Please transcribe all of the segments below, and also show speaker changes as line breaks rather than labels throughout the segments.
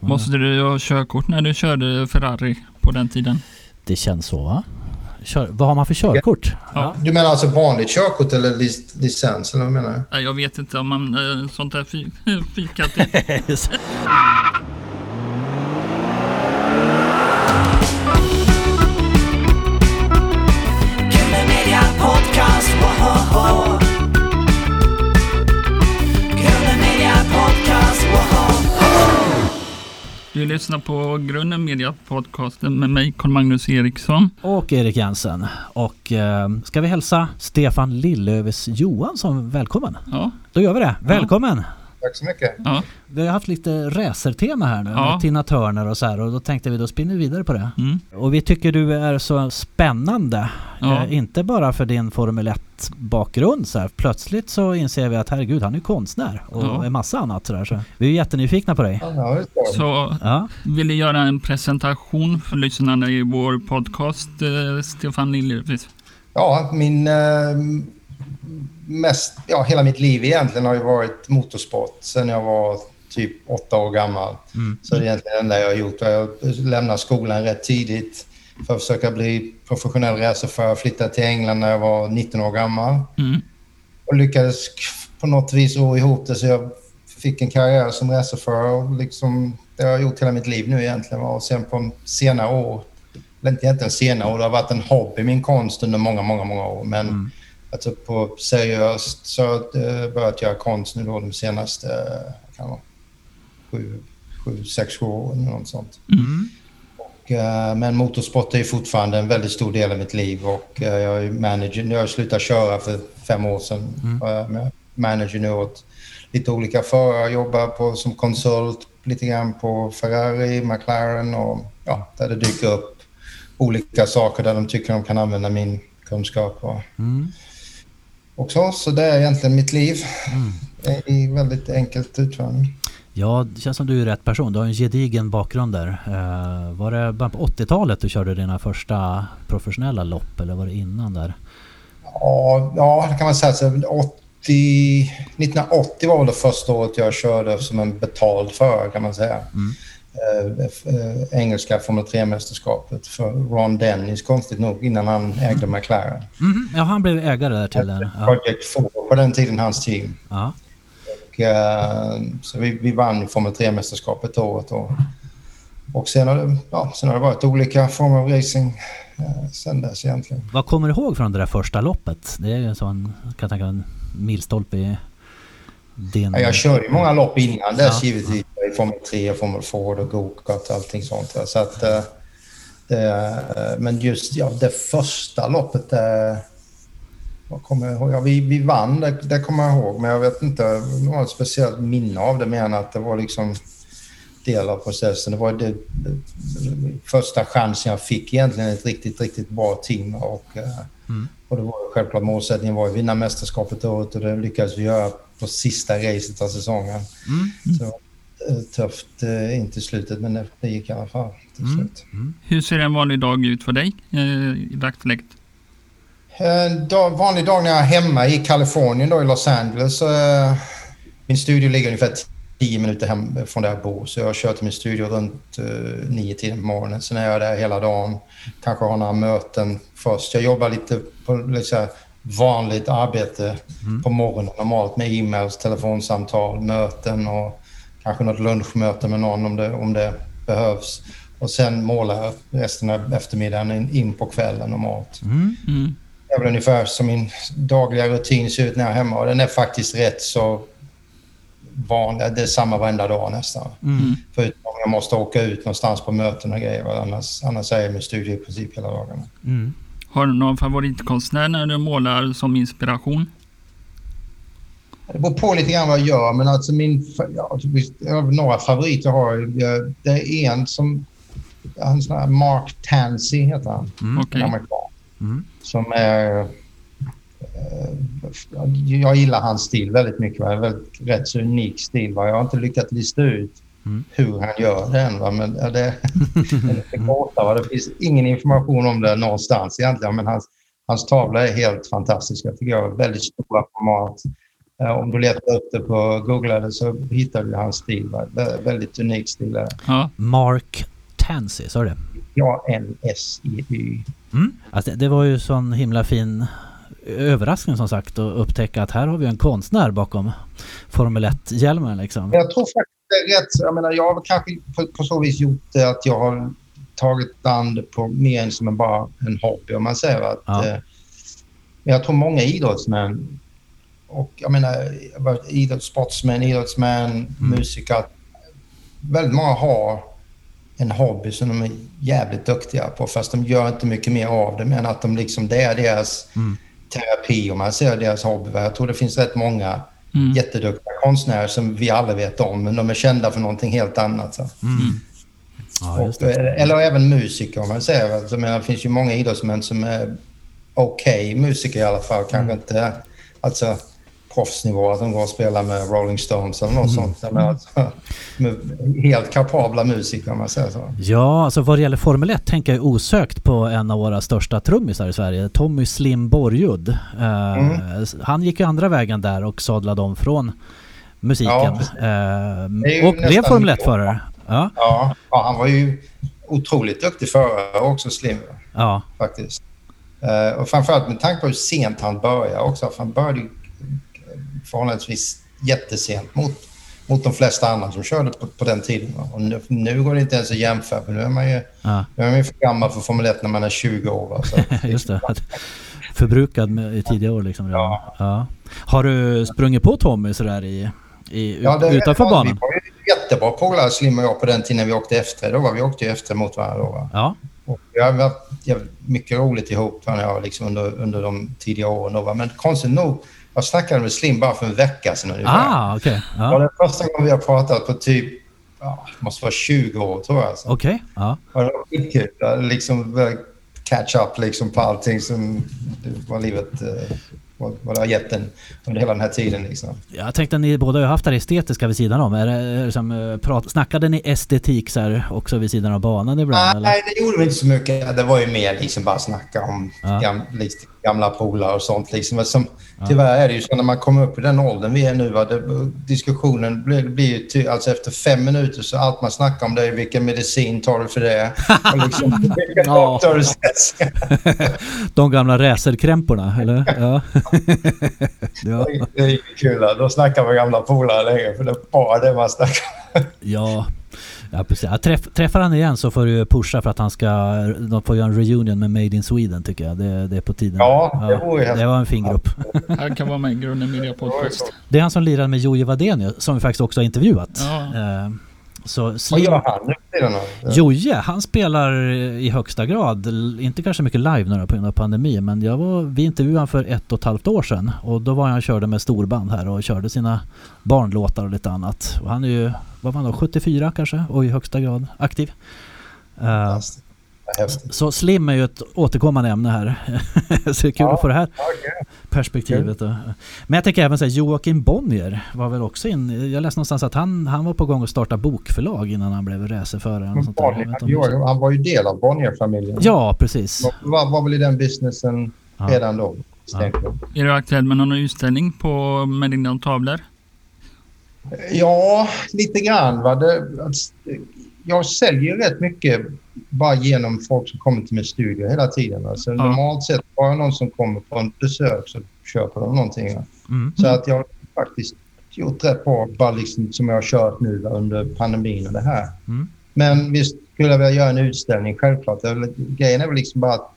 Måste du ha körkort när du körde Ferrari på den tiden?
Det känns så va? Kör, vad har man för körkort?
Ja.
Du menar alltså vanligt körkort eller lic- licens eller vad menar du?
Jag vet inte om man eh, sånt där fy- Du lyssnar på Grunden Media Podcasten med mig Carl-Magnus Eriksson.
Och Erik Jensen. Och eh, ska vi hälsa Stefan Lillövers Johansson välkommen?
Ja,
Då gör vi det. Välkommen!
Tack så mycket.
ja,
Vi har haft lite racertema här nu
Ja.
med Tina Turner och så här och då tänkte vi då spinner vi vidare på det.
mm,
Och vi tycker du är så spännande.
Ja.
Eh, inte bara för din Formel 1 bakgrund så här. Plötsligt så inser vi att herregud han är konstnär och
Ja.
en massa annat så där. Så vi är jättenyfikna på dig.
Så
Ja,
vill du göra en presentation för lyssnarna i vår podcast, eh, Stefan Liljeqvist?
Ja, min... Eh, mest, ja, hela mitt liv egentligen har ju varit motorsport sen jag var typ åtta år gammal. Så det är egentligen det enda jag har gjort. Jag lämnade skolan rätt tidigt för att försöka bli professionell racerförare. Flyttade till England när jag var 19 år gammal
Mm,
och lyckades på något vis ro ihop det så jag fick en karriär som racerförare liksom, det har jag gjort hela mitt liv nu egentligen. Och sen på senare år, eller inte egentligen senare år, det har varit en hobby, min konst under många, många, många år. Men alltså på seriöst så har jag eh, börjat göra konst nu då de senaste, eh, kan vara, sju, sju, sex, sju åren eller något sånt.
mm,
Och, eh, men motorsport är fortfarande en väldigt stor del av mitt liv och eh, jag är manager. Jag slutade köra för fem år sedan. Eh, jag är manager nu åt lite olika förare. Jobbar på, som konsult lite grann på Ferrari, McLaren och ja, där det dyker upp olika saker där de tycker de kan använda min kunskap. Och, och så, så det är egentligen mitt liv i väldigt enkelt utförande.
ja, det känns som du är rätt person. Du har en gedigen bakgrund där. Eh, var det bara på 80-talet du körde dina första professionella lopp eller var det innan där?
Ja, ja, det kan man säga. Så 80, 1980 var väl det första året jag körde som en betald förare kan man säga. Eh, eh, engelska Formel 3-mästerskapet för Ron Dennis, konstigt nog, innan han ägde McLaren.
Mhm, Ja, han blev ägare där till den. Ja.
Project 4 på den tiden, hans team.
Ja.
Och, eh, så vi, vi vann Formel 3-mästerskapet det året. Och, och sen, har det, ja, sen har det varit olika former av racing eh, sen dess egentligen.
Vad kommer du ihåg från det där första loppet? Det är ju en sån, kan jag tänka, en milstolpe i din...
Ja, jag körde ju många lopp innan dess
Ja.
givetvis. I Formel 3, Formel 4 och go-kart och allting sånt. Så att, eh, det, eh, men just ja, det första loppet, det, vad kommer jag ihåg? Ja, vi, vi vann, det, det kommer jag ihåg. Men jag vet inte något speciellt minne av det mer än att det var liksom del av processen. Det var det, första chansen jag fick egentligen ett riktigt, riktigt bra team. Och, eh, och det var självklart målsättningen var att vinna mästerskapet året och det lyckades vi göra på sista racet av säsongen. Så eh, tufft eh, in till slutet men det, gick i alla fall till slut.
Hur ser en vanlig dag ut för dig eh, i dagsläget?
En dag, vanlig dag när jag är hemma i Kalifornien då i Los Angeles min studio ligger ungefär 10 minuter hem från där jag bor så jag kör till min studio runt eh, nio tiden på morgonen. Sen är jag där hela dagen. Kanske har några möten först. Jag jobbar lite på här vanligt arbete på morgonen normalt med e-mails, telefonsamtal, möten och kanske något lunchmöte med någon om det, om det behövs. Och sen målar jag resten av eftermiddagen in, på kvällen normalt.
Mm,
Det är väl ungefär som min dagliga rutin ser ut när jag är hemma och den är faktiskt rätt så vanlig. Det är samma varenda dag nästan.
mm,
Förutom om jag måste åka ut någonstans på möten och grejer. Annars, annars är jag i min studio i princip hela dagarna.
Mm.
Har du någon favoritkonstnär när du målar som inspiration?
Det beror på lite grann vad jag gör, men alltså min... Ja, har några favoriter har jag. Det är en som... Han sån här Mark Tansey heter han.
Okej.
En amerikan.
Mm.
Som är... eh, jag gillar hans stil väldigt mycket. Va? En väldigt, rätt så unik stil. Va? Jag har inte lyckats lista ut
Mm.
hur han gör det än. Va? Men ja, det, det är lite gåta. Va? Det finns ingen information om det någonstans egentligen. Men hans, hans tavlor är helt fantastiska. tycker jag. Väldigt stora format. Eh, Om du letar upp det på Google så hittar du hans stil. Va? Vä- Väldigt unik stil.
Ja,
Mark Tansey, sa du det?
Ja, N-S-I-Y.
Mm. Alltså, det- det var ju sån himla fin överraskning som sagt att upptäcka att här har vi en konstnär bakom Formel 1-hjälmen liksom.
Jag tror faktiskt det är rätt. Jag menar, jag har kanske på, på så vis gjort det att jag har tagit an det på mer än som en bara en hobby om man säger att
Ja.
eh, jag tror många idrottsmän och jag menar idrotts, sportsmän, idrottsmän, musiker. Väldigt många har en hobby som de är jävligt duktiga på fast de gör inte mycket mer av det men att de liksom, det är deras
Mm.
Terapi om man säger deras hobby. Jag tror det finns rätt många
mm.
jätteduktiga konstnärer som vi alla vet om, men de är kända för någonting helt annat. Så.
Mm. Ja, just
Och,
det.
eller även musiker om man säger. Alltså, menar, det finns ju många idrottsmän som är okej musiker i alla fall. Kanske
Mm.
inte alltså, proffsnivå, att de går och spelar med Rolling Stones eller
Mm.
något sånt. Jag menar, alltså, med helt kapabla musiker om man säger så.
Ja, alltså vad det gäller Formel 1 tänker jag osökt på en av våra största trummisar i Sverige, Tommy Slim Borgud. Eh,
Mm.
Han gick ju andra vägen där och sadlade om från musiken.
Ja, ju
och blev Formel
nio år.
1-förare. Ja,
Ja, ja, han var ju otroligt duktig förare också, Slim.
ja,
faktiskt. Eh, och framförallt med tanke på hur sent han började också. Han började förhållandevis jättesent mot, mot de flesta andra som körde på, på den tiden. va. Och nu, nu går det inte ens att jämföra för nu är man ju,
ja.
nu är man för gammal för Formel 1 när man är 20 år. Va? Så,
just det. Förbrukad med, i tidiga år liksom.
Ja.
Ja. Har du sprungit på Tommy sådär i, i,
Ja, det,
utanför
ja,
banan?
Vi var ju jättebra polare, Slim och jag, på den tiden vi åkte efter. Då var vi åkte ju efter mot varandra. Då, va?
Ja,
Och vi har haft mycket roligt ihop jag, liksom under, under de tidiga åren. Då, va? Men konstigt nog, jag snackade med Slim bara för en vecka sedan ungefär.
ah, okej.
Ja. Det är första gången vi har pratat på typ, ja, det måste vara 20 år tror jag. Alltså.
Okej, ja.
Och det var skitkul. Liksom catch up liksom på allting som vad livet eh, vad, vad det har gett en under hela den här tiden. Liksom.
Jag tänkte att ni båda har haft det estetiska vid sidan om. Är det, är det som, eh, prat, snackade ni estetik så här, också vid sidan av banan ibland? eller?
Nej, det gjorde vi inte så mycket. Det var ju mer liksom bara snacka om
Ja.
gam, liksom, gamla polare och sånt. Liksom. Men som, Tyvärr är det ju så när man kommer upp i den åldern vi är nu. Va, det, diskussionen blir, blir ty, alltså efter fem minuter så allt man snackar om det är vilken medicin tar du för det? Och liksom, vilken
Ja.
doktor du?
De gamla racerkrämporna, eller? Ja. ja.
Det är ju kul. Då snackar man gamla polare längre för det är bara det man snackar om.
Ja, ja precis. Ja, träff, träffar han igen så får du pusha för att han ska... De får göra en reunion med Made in Sweden tycker jag. Det, det är på tiden.
Ja, det vore häftigt.
Det var en fin grupp.
Han kan vara med i Grunden Media Podcast.
Det är han som lirar med Jojje Wadenius som vi faktiskt också har intervjuat.
Ja.
Eh, Så
Vad
Slim...
gör han nu?
Jojje, han spelar i högsta grad, inte kanske mycket live nu på grund av pandemin, men jag var, vi intervjuade honom för ett och ett halvt år sedan och då var han och körde med storband här och körde sina barnlåtar och lite annat. Och han är ju, vad var han då, 74 kanske och i högsta grad aktiv. Eh.
Vad Häftigt.
så Slim är ju ett återkommande ämne här. så det är kul
Ja.
att få det här
Okej.
perspektivet. då. Men jag tänker även säga Joakim Bonnier var väl också in. Jag läste någonstans att han, han var på gång att starta bokförlag innan han blev racerförare.
han var ju del av Bonnier-familjen.
Ja, precis.
Han var, var väl i den businessen
Ja.
redan då. jag.
Är du aktuell med någon utställning på, med dina tavlor?
Ja, lite grann. Va? Det, alltså, jag säljer rätt mycket bara genom folk som kommer till min studio hela tiden. Alltså, Normalt sett, bara någon som kommer på en besök så köper de någonting.
Mm.
Så att jag har faktiskt gjort rätt bra, bara liksom, som jag har kört nu under pandemin och det här.
Mm.
Men visst skulle jag vilja göra en utställning, självklart. Grejen är väl liksom bara att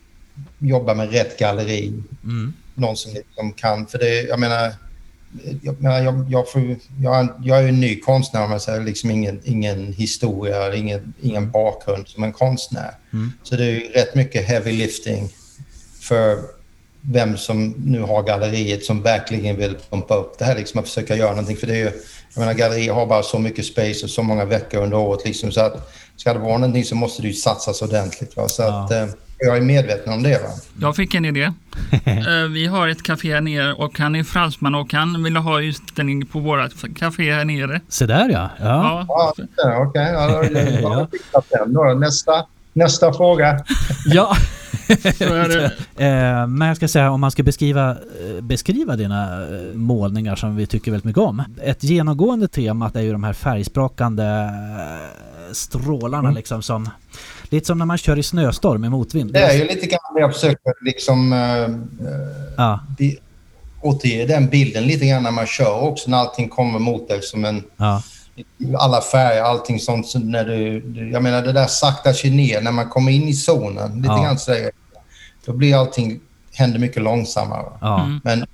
jobba med rätt galleri.
Mm.
Någon som liksom kan, för det, jag menar, jag, jag, jag, får, jag, är- jag är en ny konstnär, men jag har liksom ingen, ingen historia, ingen, ingen bakgrund som en konstnär.
Mm.
Så det är rätt mycket heavy lifting för vem som nu har galleriet som verkligen vill pumpa upp det här, liksom att försöka göra någonting. För det är ju, jag menar, gallerier har bara så mycket space och så många veckor under året. Liksom, så att ska det vara någonting så måste det ju satsas ordentligt. Va? Så
Ja.
att, eh, jag är medveten om det. Va?
Jag fick en idé. Eh, Vi har ett café här nere och han är fransman och han ville ha utställning på vårt café här nere.
Se där ja. ja.
Ja.
Ja, okej. Då-
Ja.
nästa, nästa fråga.
Ja. Eh, men jag ska säga om man ska beskriva, eh, beskriva dina eh, målningar som vi tycker väldigt mycket om. Ett genomgående tema är ju de här färgsprakande strålarna
Mm.
liksom som Lite som när man kör i snöstorm i motvind.
Det är ju lite grann det jag försöker liksom eh,
Ja,
återge den bilden lite grann när man kör också när allting kommer mot dig som en
ja,
alla färger, allting sånt. Så när du, du- jag menar det där saktar sig ner när man kommer in i zonen. Lite
Ja.
grann sådär. Då blir allting, händer mycket långsammare.
ja,
Mm.
Men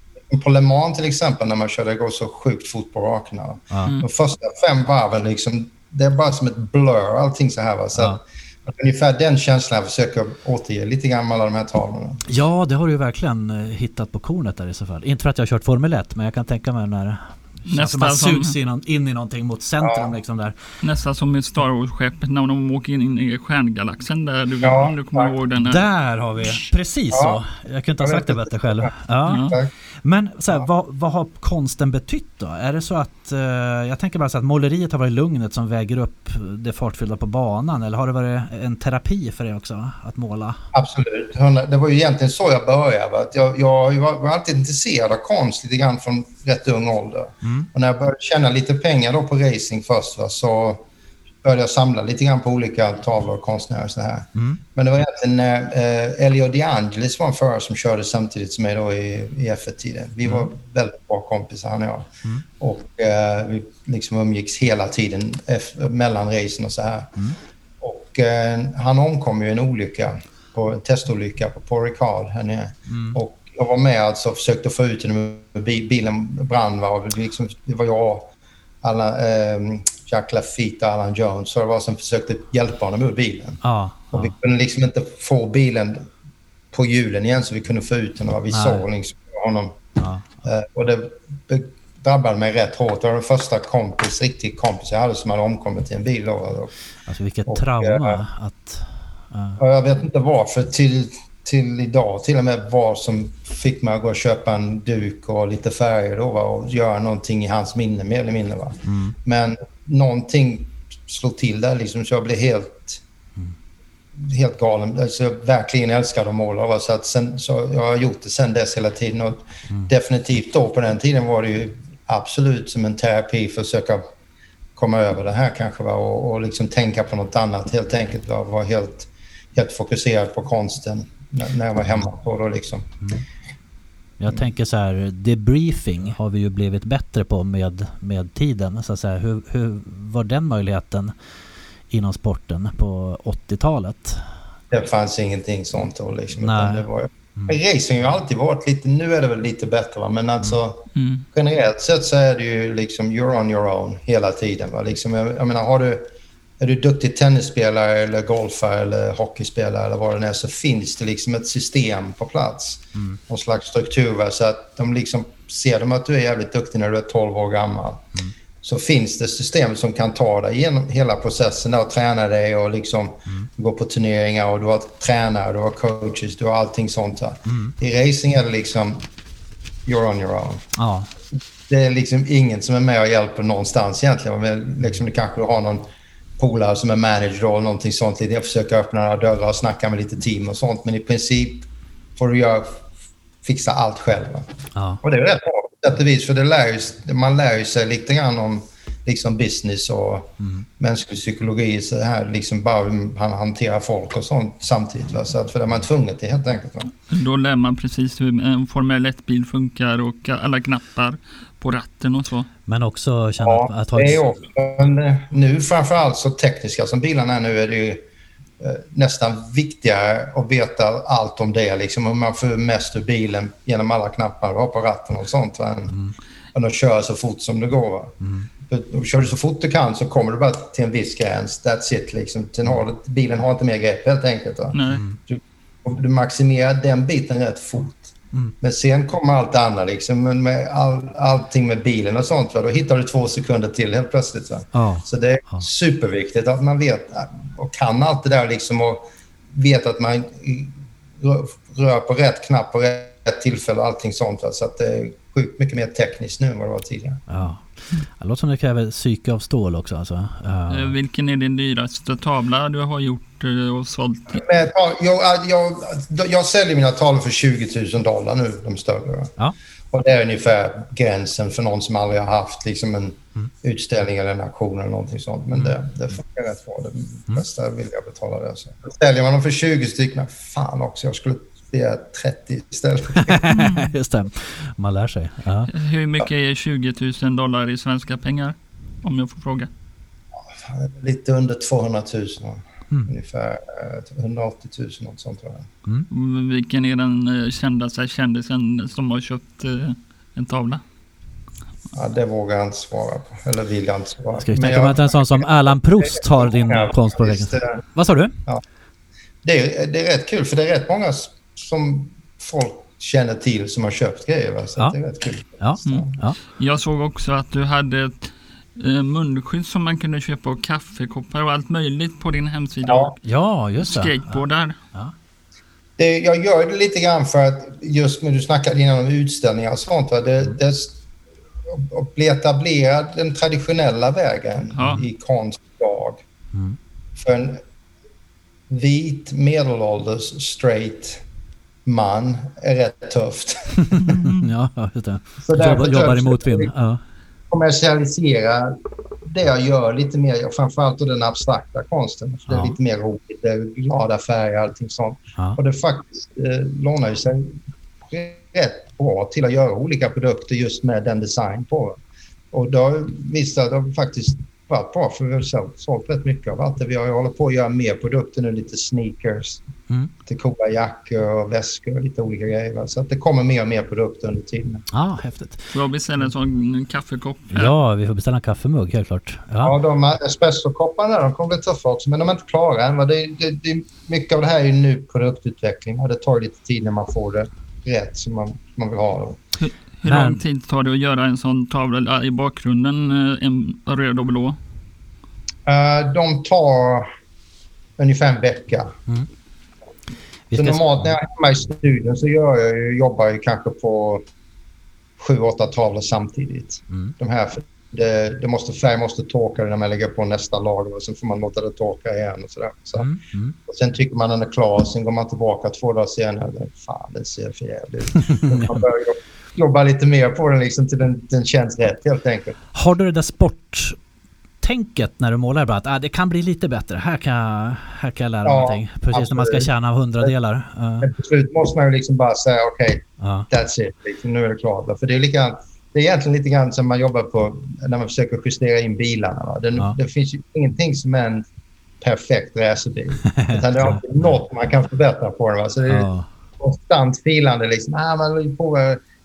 på Le Mans till exempel när man kör, det går så sjukt fort på rakerna.
ja.
Mm.
De första fem varven liksom, det är bara som ett blur allting så här. Va? Så
Ja.
ungefär den känslan jag försöker återge lite grann med alla de här tavlorna.
Ja, det har du ju verkligen eh, hittat på kornet där i så fall. Inte för att jag har kört Formel 1, men jag kan tänka mig när
Nästan
man
som-
sugs in, in i någonting mot centrum liksom där.
Nästan som i Star Wars-skeppet när de åker in i stjärngalaxen där. Du,
Ja,
om du kommer
tack.
ihåg den. här.
Där har vi! Precis
Ja.
så. Jag kunde inte ha sagt det bättre själv. Ja.
Ja.
Men så här,
Ja.
vad, vad har konsten betytt då? Är det så att, eh, jag tänker bara så att måleriet har varit lugnet som väger upp det fartfyllda på banan eller har det varit en terapi för er också att måla?
Absolut. Det var ju egentligen så jag började. Jag, jag, jag var alltid intresserad av konst lite grann från rätt ung ålder.
Mm.
Och när jag började tjäna lite pengar då på racing först va, så började jag samla lite grann på olika tavlor och konstnärer. Så här.
Mm.
Men det var egentligen när eh, Elio De Angelis var en förare som körde samtidigt som mig då i, i F1-tiden. Vi var väldigt bra kompisar han och jag.
Mm.
Och eh, vi liksom umgicks hela tiden efter, mellan racen och så här.
Mm.
Och eh, han omkom ju i en olycka, på en testolycka på Port Ricard här nere.
Mm.
Och jag var med alltså och försökte få ut den. Bi- Bilen brann. Va? Och liksom, det var jag, alla, eh, Jack Lafitte och Alan Jones så det var som försökte hjälpa honom ur bilen.
Ja.
Och vi kunde liksom inte få bilen på hjulen igen så vi kunde få ut den. Och vi
Nej.
såg liksom honom.
ja.
Eh, och det drabbade mig rätt hårt. Det var den första kompis, riktig kompis jag hade som hade omkommit i en bil. Då. Och-
Alltså vilket
Och,
trauma
eh,
att...
och jag vet inte varför till, till idag till och med vad som fick mig att gå och köpa en duk och lite färger då, va, och göra någonting i hans minne mer eller mindre. Va.
Mm.
Men någonting slog till där liksom så jag blev helt, helt galen. Alltså, jag verkligen älskade att måla. Va? Så att sen, så jag har gjort det sen dess hela tiden. Och Definitivt då på den tiden var det ju absolut som en terapi för att försöka komma över det här kanske va? Och, och liksom tänka på något annat helt enkelt. Va? Var helt, helt fokuserad på konsten när, när jag var hemma på då liksom.
Jag tänker så här, debriefing har vi ju blivit bättre på med, med tiden. Så att säga, hur, hur var den möjligheten inom sporten på 80-talet?
Det fanns ingenting sånt då liksom.
Nej.
Det var, Racing har alltid varit lite, nu är det väl lite bättre va? men alltså
Mm.
generellt sett så är det ju liksom you're on your own hela tiden. Va? Liksom, jag, jag menar, har du, är du duktig tennisspelare eller golfare eller hockeyspelare eller vad det är så finns det liksom ett system på plats.
Mm.
Någon slags struktur. Så att de liksom ser de att du är jävligt duktig när du är 12 år gammal så finns det system som kan ta dig genom hela processen och träna dig och liksom gå på turneringar och du har tränare, du har coaches, du har allting sånt. Va? I racing är det liksom you're on your own
Ja,
det är liksom ingen som är med och hjälper någonstans egentligen. Men liksom du kanske har någon polare som är manager och någonting sånt. Jag försöker öppna några dörrar och snacka med lite team och sånt. Men i princip får du göra, fixa allt själv.
ja,
Och det är rätt bra på sätt och vis. För det lär ju, man lär ju sig lite grann om liksom business och mänsklig psykologi. Så här, liksom bara hur man hanterar folk och sånt samtidigt. Va? Så att, för det är man tvungen till helt enkelt. Va?
Då lär man precis hur en Formel 1-bil funkar och alla knappar på ratten och så.
men också känna
Ja,
att, att ha
det är också. Men eh, nu framförallt så tekniska som bilarna är nu är det ju eh, nästan viktigare att veta allt om det. Liksom, hur man får mest ur bilen genom alla knappar har på ratten och sånt. Va? Än, än att köra så fort som det går. Va? För, kör du så fort du kan så kommer du bara till en viss gräns. That's it. Liksom. Har bilen har inte mer grepp helt enkelt. Va?
Nej.
Du, och du maximerar den biten rätt fort. Men sen kommer allt andra. Liksom, Men med all, allting med bilen och sånt. Va? Då hittar du två sekunder till helt plötsligt. Va?
ja,
Så det är
Ja.
superviktigt att man vet och kan allt det där liksom och vet att man rör- rör på rätt knapp på rätt tillfälle och allting sånt. Va? Så att det är sjukt mycket mer tekniskt nu än vad det var tidigare.
ja. Det låter som det kräver psyke av stål också alltså.
Eh, Vilken är din dyraste tavla du har gjort eh, och sålt.
Jag, jag, jag säljer mina tavlor för 20 000 dollar nu, de större.
Ja.
Och det är ungefär gränsen för någon som aldrig har haft liksom en utställning eller en auktion eller någonting sånt. Men det, det funkar rätt bra. Det flesta vill jag betala det. Så. Säljer man dem för 20 stycken, fan också, jag skulle 30 istället.
Just det. Man lär sig. Ja.
Hur mycket är 20 000 dollar i svenska pengar? Om jag får fråga.
Lite under 200 000.
Mm.
Ungefär eh, 180 000, något sånt tror jag.
Vilken är den eh, kändaste kändisen som har köpt eh, en tavla?
Ja, det vågar jag inte svara på. Eller vill jag inte svara
Ska vi
Men
tänka mig att en sån som Erland Proust har din
Ja,
konst på väggen?
eh,
Vad sa du?
Det är, det är rätt kul, för det är rätt många som folk känner till som har köpt grejer. Va? Så
Ja.
det är rätt kul.
Ja.
Mm.
ja.
Jag såg också att du hade ett eh, munskydd som man kunde köpa och kaffekoppar och allt möjligt på din hemsida.
Ja.
Ja, just det.
Mm.
Skateboardar.
Det, jag gör det lite grann för att just när du snackade innan om utställningar och sånt. Va? Det, det, att bli etablerad den traditionella vägen
Ja.
i konst idag.
Mm.
För en vit medelålders straight man är rätt tufft.
Ja, just det.
Så därför
Jobbar, jobbar i motvind. Ja.
kommersialisera det jag gör lite mer, framförallt den abstrakta konsten. För Det
Ja.
är lite mer roligt, det är glada färger och allting sånt.
Ja.
Och det faktiskt eh, lånar ju sig rätt bra till att göra olika produkter just med den design på. Och då har visat att det faktiskt varit bra för vi har sålt, sålt rätt mycket av allt det. Vi har hållit på att göra mer produkter nu, lite sneakers,
Mm.
till coola jackor och väskor och lite olika grejer. va. Så att det kommer mer och mer produkter under tiden.
ja, häftigt.
Får jag beställa en sån kaffekopp? här?
Ja, vi får beställa en kaffemugg helt klart.
Ja,
Ja.
de espressokopparna de kommer bli tuffa också, men de är inte klara än. va. Det, det, det, mycket av det här är ju nu produktutveckling och det tar lite tid när man får det rätt som man, man vill ha det.
Hur lång tid tar det att göra en sån tavla i bakgrunden? eh, En röd och blå?
Eh, de tar ungefär en vecka.
Vi
Så normalt när jag är hemma i studion så gör jag, jobbar jag kanske på sju, åtta tavlor samtidigt.
Mm.
De här, för det, det måste, färg måste torka när man lägger på nästa lager och sen får man låta det torka igen och sådär. Så,
Mm. Mm.
och sen tycker man den är klar, sen går man tillbaka två dagar senare. Fan, den ser för jävligt ut. Man börjar jobba, lite mer på den liksom till den, den känns rätt helt enkelt.
Har du det där sporttänket när du målar? Bara att ah, det kan bli lite bättre. Här kan jag, här kan jag lära
Ja,
någonting. Precis när man ska
absolut.
tjäna hundradelar.
Till slut måste man ju liksom bara säga okej,
Ja.
That's it. Liksom, nu är det klart. För det är, likadant, det är egentligen lite grann som man jobbar på när man försöker justera in bilarna. Det,
Ja.
det finns ju ingenting som är en perfekt racerbil. Utan det är alltid något man kan förbättra på den. Va? Så det är
Ja.
konstant filande. Liksom. Ah, man vill på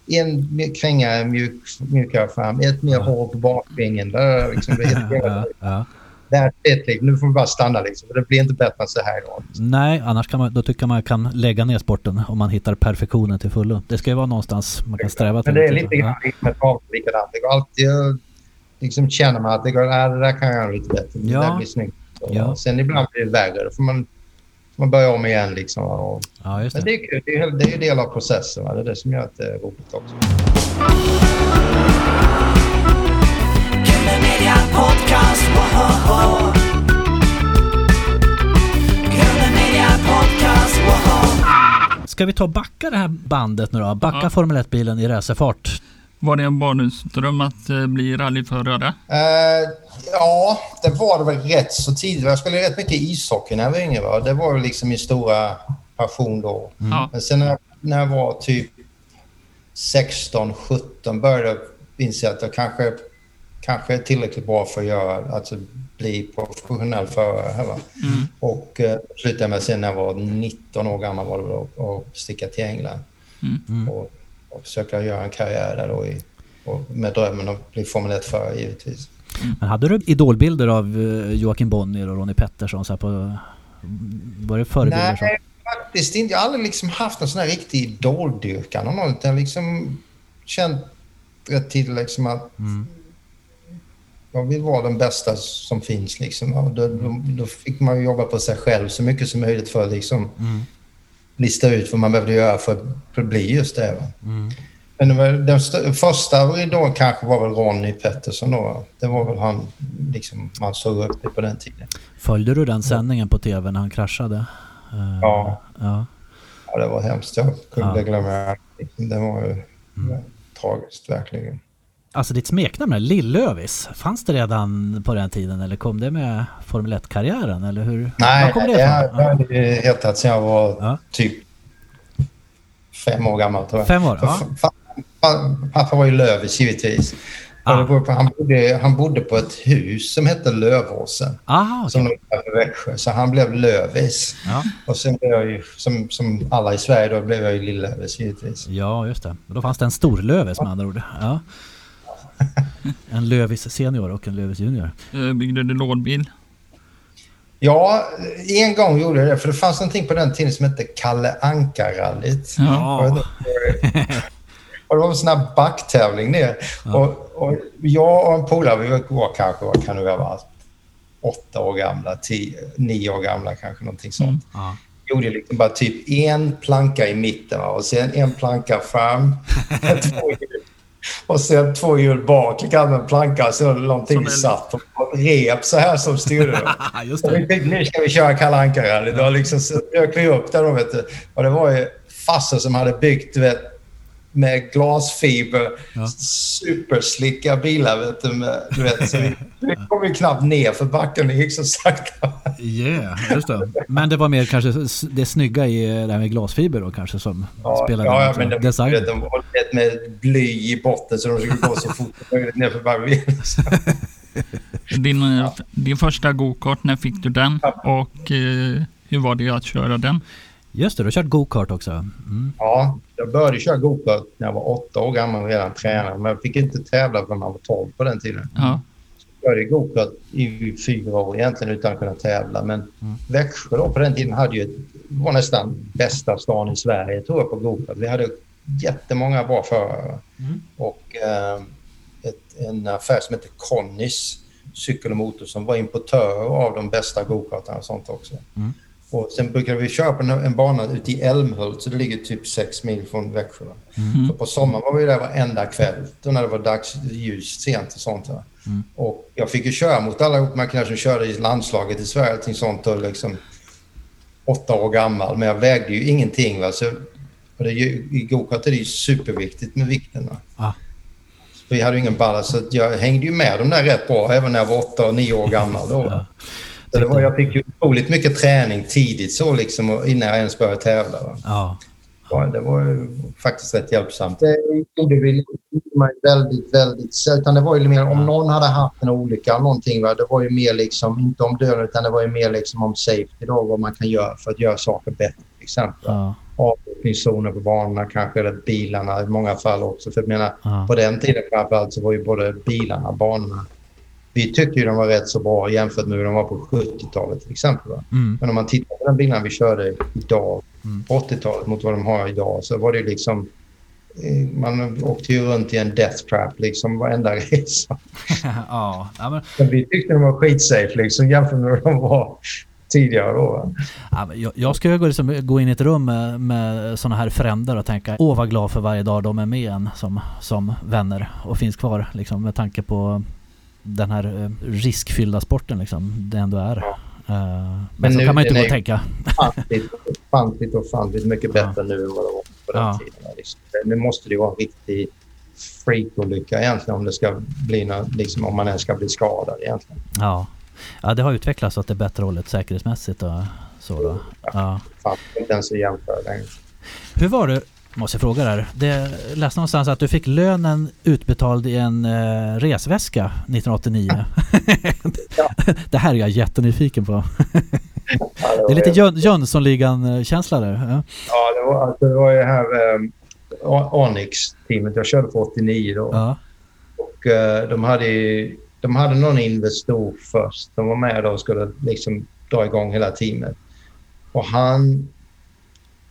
en kränga mjuk, mjukare fram, ett mer hår på bakvingen. Där, liksom, det är
Ja, ja.
That's it. Liksom. Nu får vi bara stanna. Liksom. Det blir inte bättre än så här. Då.
Nej, annars kan man, då tycker man kan lägga ner sporten om man hittar perfektionen till fullo. Det ska ju vara någonstans man kan sträva till.
Men det är lite grann med tavlor likadant. Det går alltid liksom känna man att det, går, äh, det där kan jag göra lite bättre. Det
Ja.
där blir snyggt.
Ja.
Sen ibland blir det värre. Då får man, man börja om igen. Liksom, och,
Ja, just
men
det.
det är kul. Det är, det är ju del av processen. Va? Det är det som gör att det är roligt också.
Podcast! Killer Media Podcast, woho!
Ska vi ta och backa det här bandet nu då? Backa
Ja.
Formel 1-bilen i racerfart.
Var det en barndomsdröm att eh, bli rallyförare?
Eh, ja, det var det väl rätt så tidigt. Jag spelade rätt mycket ishockey när jag var yngre. Va? Det var väl liksom min stora passion då.
Ja.
Men sen när jag, när jag var typ 16, 17 började jag inse att jag kanske, kanske är tillräckligt bra för att göra, alltså bli professionell förare. Här, va?
Mm.
Och eh, slutade med sen när jag var 19 år gammal var det att- sticka till England
Mm.
och, och försöka göra en karriär där då i, och med drömmen att bli Formel 1-förare givetvis.
Men hade du idolbilder av eh, Joakim Bonnier och Ronnie Pettersson? Så här på, var det förebilder?
Nej, faktiskt inte. Jag har aldrig liksom haft någon sån här riktig idoldyrkan av någon. Jag liksom känt rätt till liksom att
Mm.
Jag vill vara den bästa som finns. Liksom. Då, då, då fick man jobba på sig själv så mycket som möjligt för att liksom
Mm.
lista ut vad man behövde göra för att bli just det. Va?
Mm.
Men det var, den st- första då kanske var väl Ronny Pettersson då. Det var väl han liksom, man såg upp det på den tiden.
Följde du den sändningen på tv när han kraschade? Eh,
Ja.
ja.
Ja, det var hemskt. Jag kunde
Ja.
glömma det. Det var ju tragiskt verkligen.
Alltså ditt smeknamn är Lill-Lövis. Fanns det redan på den tiden eller kom det med Formel 1-karriären? Eller hur?
Nej,
kom
det
ifrån?
det har hetat sedan jag var
Ja.
typ fem år gammal tror jag.
Fem år? Ja.
Pappa var ju Lövis givetvis.
Ah.
På, han, bodde, han bodde på ett hus som hette Lövåsen.
Aha,
Som
okej.
låg utanför Växjö. Så han blev Lövis.
Ja.
Och sen blev jag ju, som, som alla i Sverige, då blev jag ju Lill-Lövis givetvis.
ja, just det. Och Då fanns det en stor Lövis med andra ord. Ja. En Lövis senior och en Lövis junior.
Eh, Byggde du lådbil?
Ja, en gång gjorde jag det. För det fanns någonting på den tiden som hette Kalle Anka-rallyt.
Ja.
Och det- var en sån här backtävling ner. Och, och jag och en polare, vi var kanske, vad kan det ha varit? Åtta år gamla, tio, nio år gamla kanske, någonting sånt.
Ja.
Gjorde liksom bara typ en planka i mitten va? och sen en planka fram. två hjul. Och sen två hjul bak, lika med en planka och så
Som en-
satt ett rep så här som styrde.
Just
Och
det.
tänkte, nu ska vi köra Kalle Anka-rally. Liksom så dök vi upp där då, vet du. Och det var ju faster som hade byggt, vet, med glasfiber,
Ja.
superslicka bilar, vet du. Med, du vet så vi, vi kom ju knappt ner för backen, det gick så sakta.
Yeah, just det. Men det var mer kanske det snygga i det här med glasfiber då kanske som
Ja,
spelade
ja,
in
ja,
också.
men de,
Design.
vet, de var med bly i botten så de skulle gå så fort som möjligt ner för backen.
Din, eh, din första go-kart, när fick du den? Och eh, hur var det att köra den?
Just det, du har kört go-kart också. Mm.
Ja, jag började köra gokart när jag var åtta år gammal redan tränare. Men jag fick inte tävla förrän man var 12 på den tiden.
Ja.
Jag började gokart i fyra år egentligen utan att kunna tävla. Men Växjö då på den tiden hade ju ett, var nästan bästa stan i Sverige tror jag på gokart. Vi hade jättemånga bra förare. Och eh, ett, en affär som heter Connys cykel och motor som var importör av de bästa gokartarna och sånt också. Och sen brukade vi köra på en, en bana ute i Älmhult, så det ligger typ sex mil från Växjö. Så på sommaren var vi där varenda kväll, då när det var dagsljus sent och sånt. Va? Och jag fick ju köra mot alla man kanske körde i landslaget i Sverige, allting sånt, och liksom åtta år gammal. Men jag vägde ju ingenting. Va? Så, och det, I gokart är det ju superviktigt med vikten.
Ah.
Vi hade ju ingen ballast, så jag hängde ju med dem där rätt bra, även när jag var åtta och nio år gammal. Då, va? Så det var, jag fick ju otroligt mycket träning tidigt så liksom, innan jag ens började tävla. Va?
Ja.
Ja, det var ju faktiskt rätt hjälpsamt. Det gjorde vi ju väldigt, väldigt utan det var ju mer om någon hade haft en olycka eller någonting. Va? Det var ju mer liksom, inte om döden utan det var ju mer liksom om safety då, vad man kan göra för att göra saker bättre till exempel.
Ja.
Avåkningszoner på banorna kanske, eller bilarna i många fall också. För jag menar,
Ja.
på den tiden framförallt så var ju både bilarna och banorna vi tyckte ju de var rätt så bra jämfört med hur de var på 70-talet till exempel.
Mm.
Men om man tittar på den bilen vi körde idag,
Mm.
på 80-talet mot vad de har idag, så var det liksom... eh, Man åkte ju runt i en death trap liksom varenda resa.
ja. men,
Men vi tyckte de var skitsafe liksom jämfört med hur de var tidigare då.
ja, jag, jag skulle gå, liksom, gå in i ett rum med, med sådana här fränder och tänka åh vad glad för varje dag de är med en som, som vänner och finns kvar liksom, med tanke på den här eh, riskfyllda sporten liksom, det ändå är.
Ja.
Eh, men,
Men
så
nu-
kan man ju inte gå och
är-
tänka.
Ofantligt, ofantligt, ofantligt mycket
Ja.
bättre nu än vad det var på den
Ja.
tiden. Liksom. Nu måste det ju vara en riktig freakolycka egentligen om det ska bli nå- liksom, om man ens ska bli skadad egentligen.
Ja. ja, det har utvecklats åt det bättre hållet säkerhetsmässigt och så då. Ja.
Fan, inte ens att jämföra längre.
Hur var det, måste fråga där. Det läste någonstans att du fick lönen utbetald i en eh, resväska 1989. det här är jag jättenyfiken på.
Ja,
Det är lite Jön- Jönssonligan-känsla där. Ja.
Ja, det var, alltså, det var ju här um, Onyx-teamet. Jag körde för 89 då.
Ja.
Och, eh, de, hade, ju- de hade någon investor först. De var med då och skulle liksom dra igång hela teamet. Och han,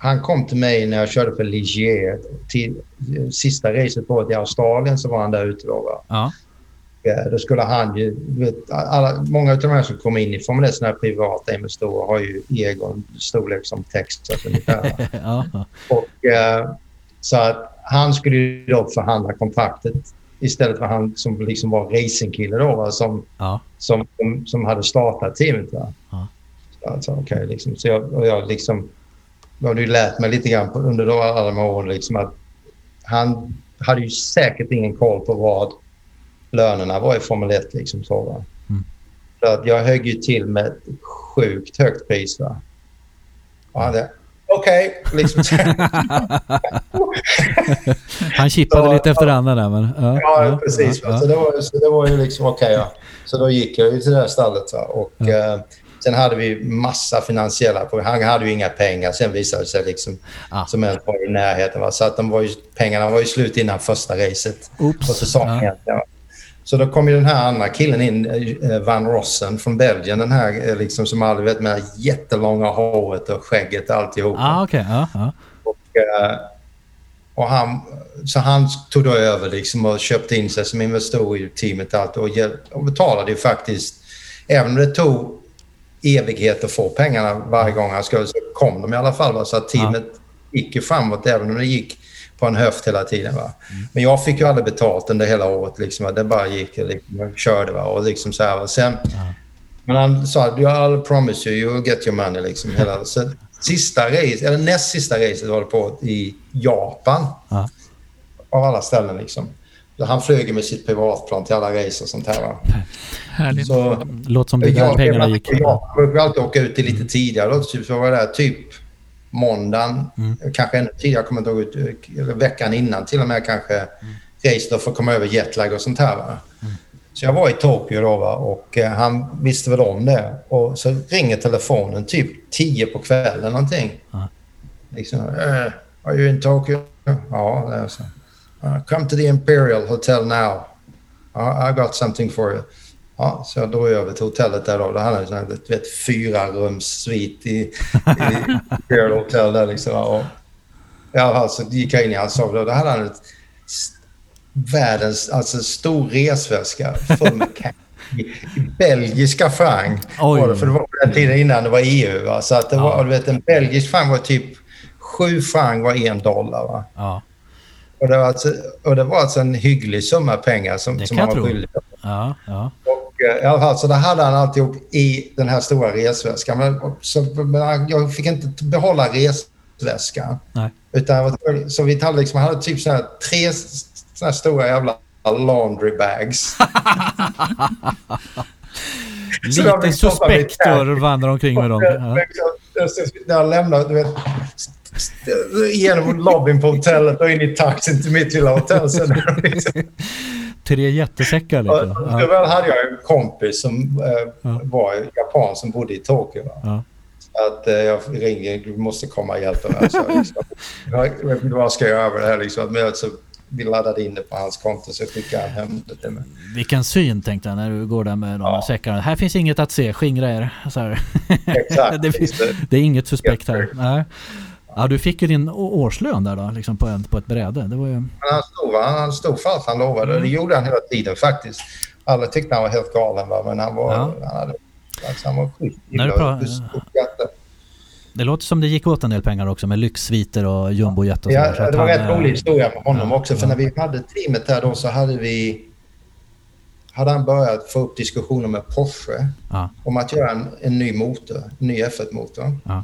han kom till mig när jag körde för Ligier. Till, eh, sista racet på i Australien så var han där ute. Då?
Ja.
Eh, Då skulle han ju... Vet, alla, många av de här som kommer in i Formel 1 såna här privata investorer har ju egen storlek som Texas ungefär.
Ja.
Och, eh, Så att han skulle ju då förhandla kontraktet istället för han som liksom var racingkille då, va, som,
Ja.
som, som, som hade startat teamet. Va?
Ja.
Så, alltså, okay, liksom, så jag, och jag liksom, jag hade ju lärt mig lite grann på, under alla de här åren liksom, att han hade ju säkert ingen koll på vad lönerna var i Formel 1. Liksom, så, va?
Mm.
Så att jag högg ju till med ett sjukt högt pris. Va? Och han hade, okej, liksom.
Han chippade
Så-
lite efter andra där men... Ja,
Ja, precis.
ja,
Så, det var, så det var ju liksom okej. ja. Så då gick jag ju till det här stallet. Va? Och,
Ja.
eh, sen hade vi massa finansiella problem. Han hade ju inga pengar. Sen visade det sig liksom,
Ah.
som helst var i närheten. Va? Så att de var ju, pengarna var ju slut innan första racet
Oops.
på säsongen.
Ja.
Så då kom ju den här andra killen in, eh, Van Rossen från Belgien. Den här eh, liksom, som aldrig vet med jättelånga håret och skägget och alltihop.
Ah, okej. Ja, ja.
Eh, och han, så han tog då över liksom och köpte in sig som investor i teamet och allt och, hjäl- och betalade ju faktiskt, även om det tog evighet att få pengarna varje gång han skulle så kom de i alla fall. Va? Så att teamet gick ju framåt även om det gick på en höft hela tiden. Va? Men jag fick ju aldrig betalt under hela året. Liksom, va? Det bara gick liksom, jag körde. Va? Och liksom så här, va? Sen, men han sa I'll promise you, you'll get your money. Liksom, hela. Så sista race, eller näst sista racet var det på i Japan.
Ja.
Av alla ställen liksom. Han flög med sitt privatplan till alla race och sånt här. Va?
Härligt.
Så,
Låt som det där
jag,
pengarna gick.
jag brukar alltid åka ut lite tidigare. Då, typ, så var jag där typ måndagen, kanske ännu tidigare. Jag kommer inte ihåg, ut- eller veckan innan till och med kanske. Race då för att komma över jetlag och sånt här. Va? Så jag var i Tokyo då va? och eh, han visste väl om det. Och så ringer telefonen typ 10 på kvällen någonting.
Ja.
Liksom, eh, are you in Tokyo? Ja, det är så. Uh, come to the Imperial Hotel now. Uh, I got something for you. Ja, så jag drog över till hotellet där då. Då hade en du vet, fyra rums i, i Imperial Hotel där liksom. Och, i alla fall så gick jag in i hans sovrum och då hade han ett världens, alltså stor resväska full med cash i, belgiska franc. Var det, för det var på den tiden innan det var EU. Va? Så att det var, du vet, en belgisk franc var typ sju franc var en dollar. Va?
Ja,
Och det, var alltså, och det var alltså en hygglig summa pengar som, som han
jag
var skyldig.
ja, ja.
Och, eh, I alla fall, så det hade han alltihop i den här stora resväskan. Men, så, men jag fick inte behålla resväskan.
Nej.
Utan så vi hade, liksom, hade typ såna här, tre såna här stora jävla laundry bags. Då
Lite suspekt att vandra omkring med dem. Ja.
När jag lämnade, du vet, genom lobbyn på hotellet och in i taxin till mitt lilla hotell. Sen,
Tre jättesäckar liksom.
och
Ja.
väl hade jag en kompis som eh,
Ja.
var japan som bodde i Tokyo.
Ja.
Så Att, eh, jag ringer, du måste komma och hjälpa mig. Så, liksom, vad ska jag göra med det här? Liksom. Men så, vi laddade in det på hans konto så skickade han hem det till mig.
Vilken syn tänkte jag när du går där med de
Ja.
säckarna. Här finns inget att se, skingra er. Så här.
Exakt.
det, finns, det är inget suspekt här. Nej. Ja, du fick ju din årslön där då, liksom på, en, på ett bräde. Det var ju...
Han stod, va? han stod allt han lovade. Det gjorde han hela tiden faktiskt. Alla tyckte han var helt galen, va? men han var,
Ja.
han hade, alltså, han var schysst.
När du
Gillade
pra-
och uppskattade.
Det låter som det gick åt en del pengar också med lyxsviter och jumbojet och
Ja,
sådär. Så
det var
han,
rätt
eh,
rolig historia med honom
ja,
också. För när vi hade teamet där då så hade vi... Hade han börjat få upp diskussioner med Porsche
Ja,
om att göra en, en ny motor, en ny F1-motor.
ja,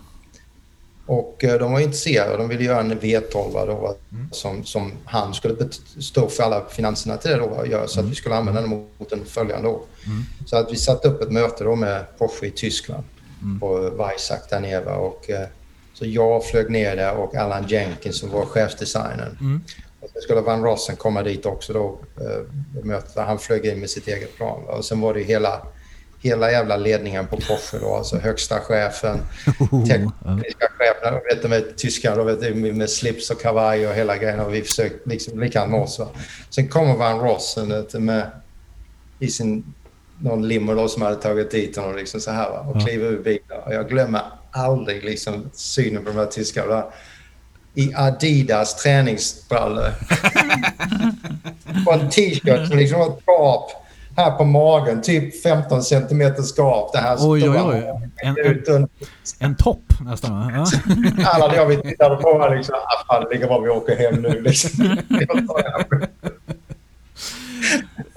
Och eh, de var intresserade. De ville göra en V12 då, va, som, som han skulle stå för alla finanserna till det då, va, göra, så att vi skulle använda den motorn följande år. Så att vi satte upp ett möte då med Porsche i Tyskland på Weissach där nere. Och, eh, så jag flög ner där och Alan Jenkins som var chefsdesignern.
Mm.
Och sen skulle Van Rossen komma dit också då. Eh, mötet. Han flög in med sitt eget plan. Och sen var det hela, hela jävla ledningen på Porsche då. Alltså högsta chefen, tekniska chefen. Och vet, de är tyskar då, vet, med slips och kavaj och hela grejen. Och vi försökte liksom likadant med oss. Va. Sen kommer Van Rossen vet med i sin någon limo då som hade tagit dit honom liksom så här va, och
Ja.
kliver ur bilen. Och jag glömmer aldrig liksom synen på de här tyskarna. I Adidas träningsbrallor. på en t-shirt som liksom var ett gap. Här på magen, typ 15 centimeter skap. Det här
Oj, oj, oj. En, en, en topp nästan? Ja.
Alla jag vi tittade på var liksom, ah, fan det ligger bra vi åker hem nu. Liksom.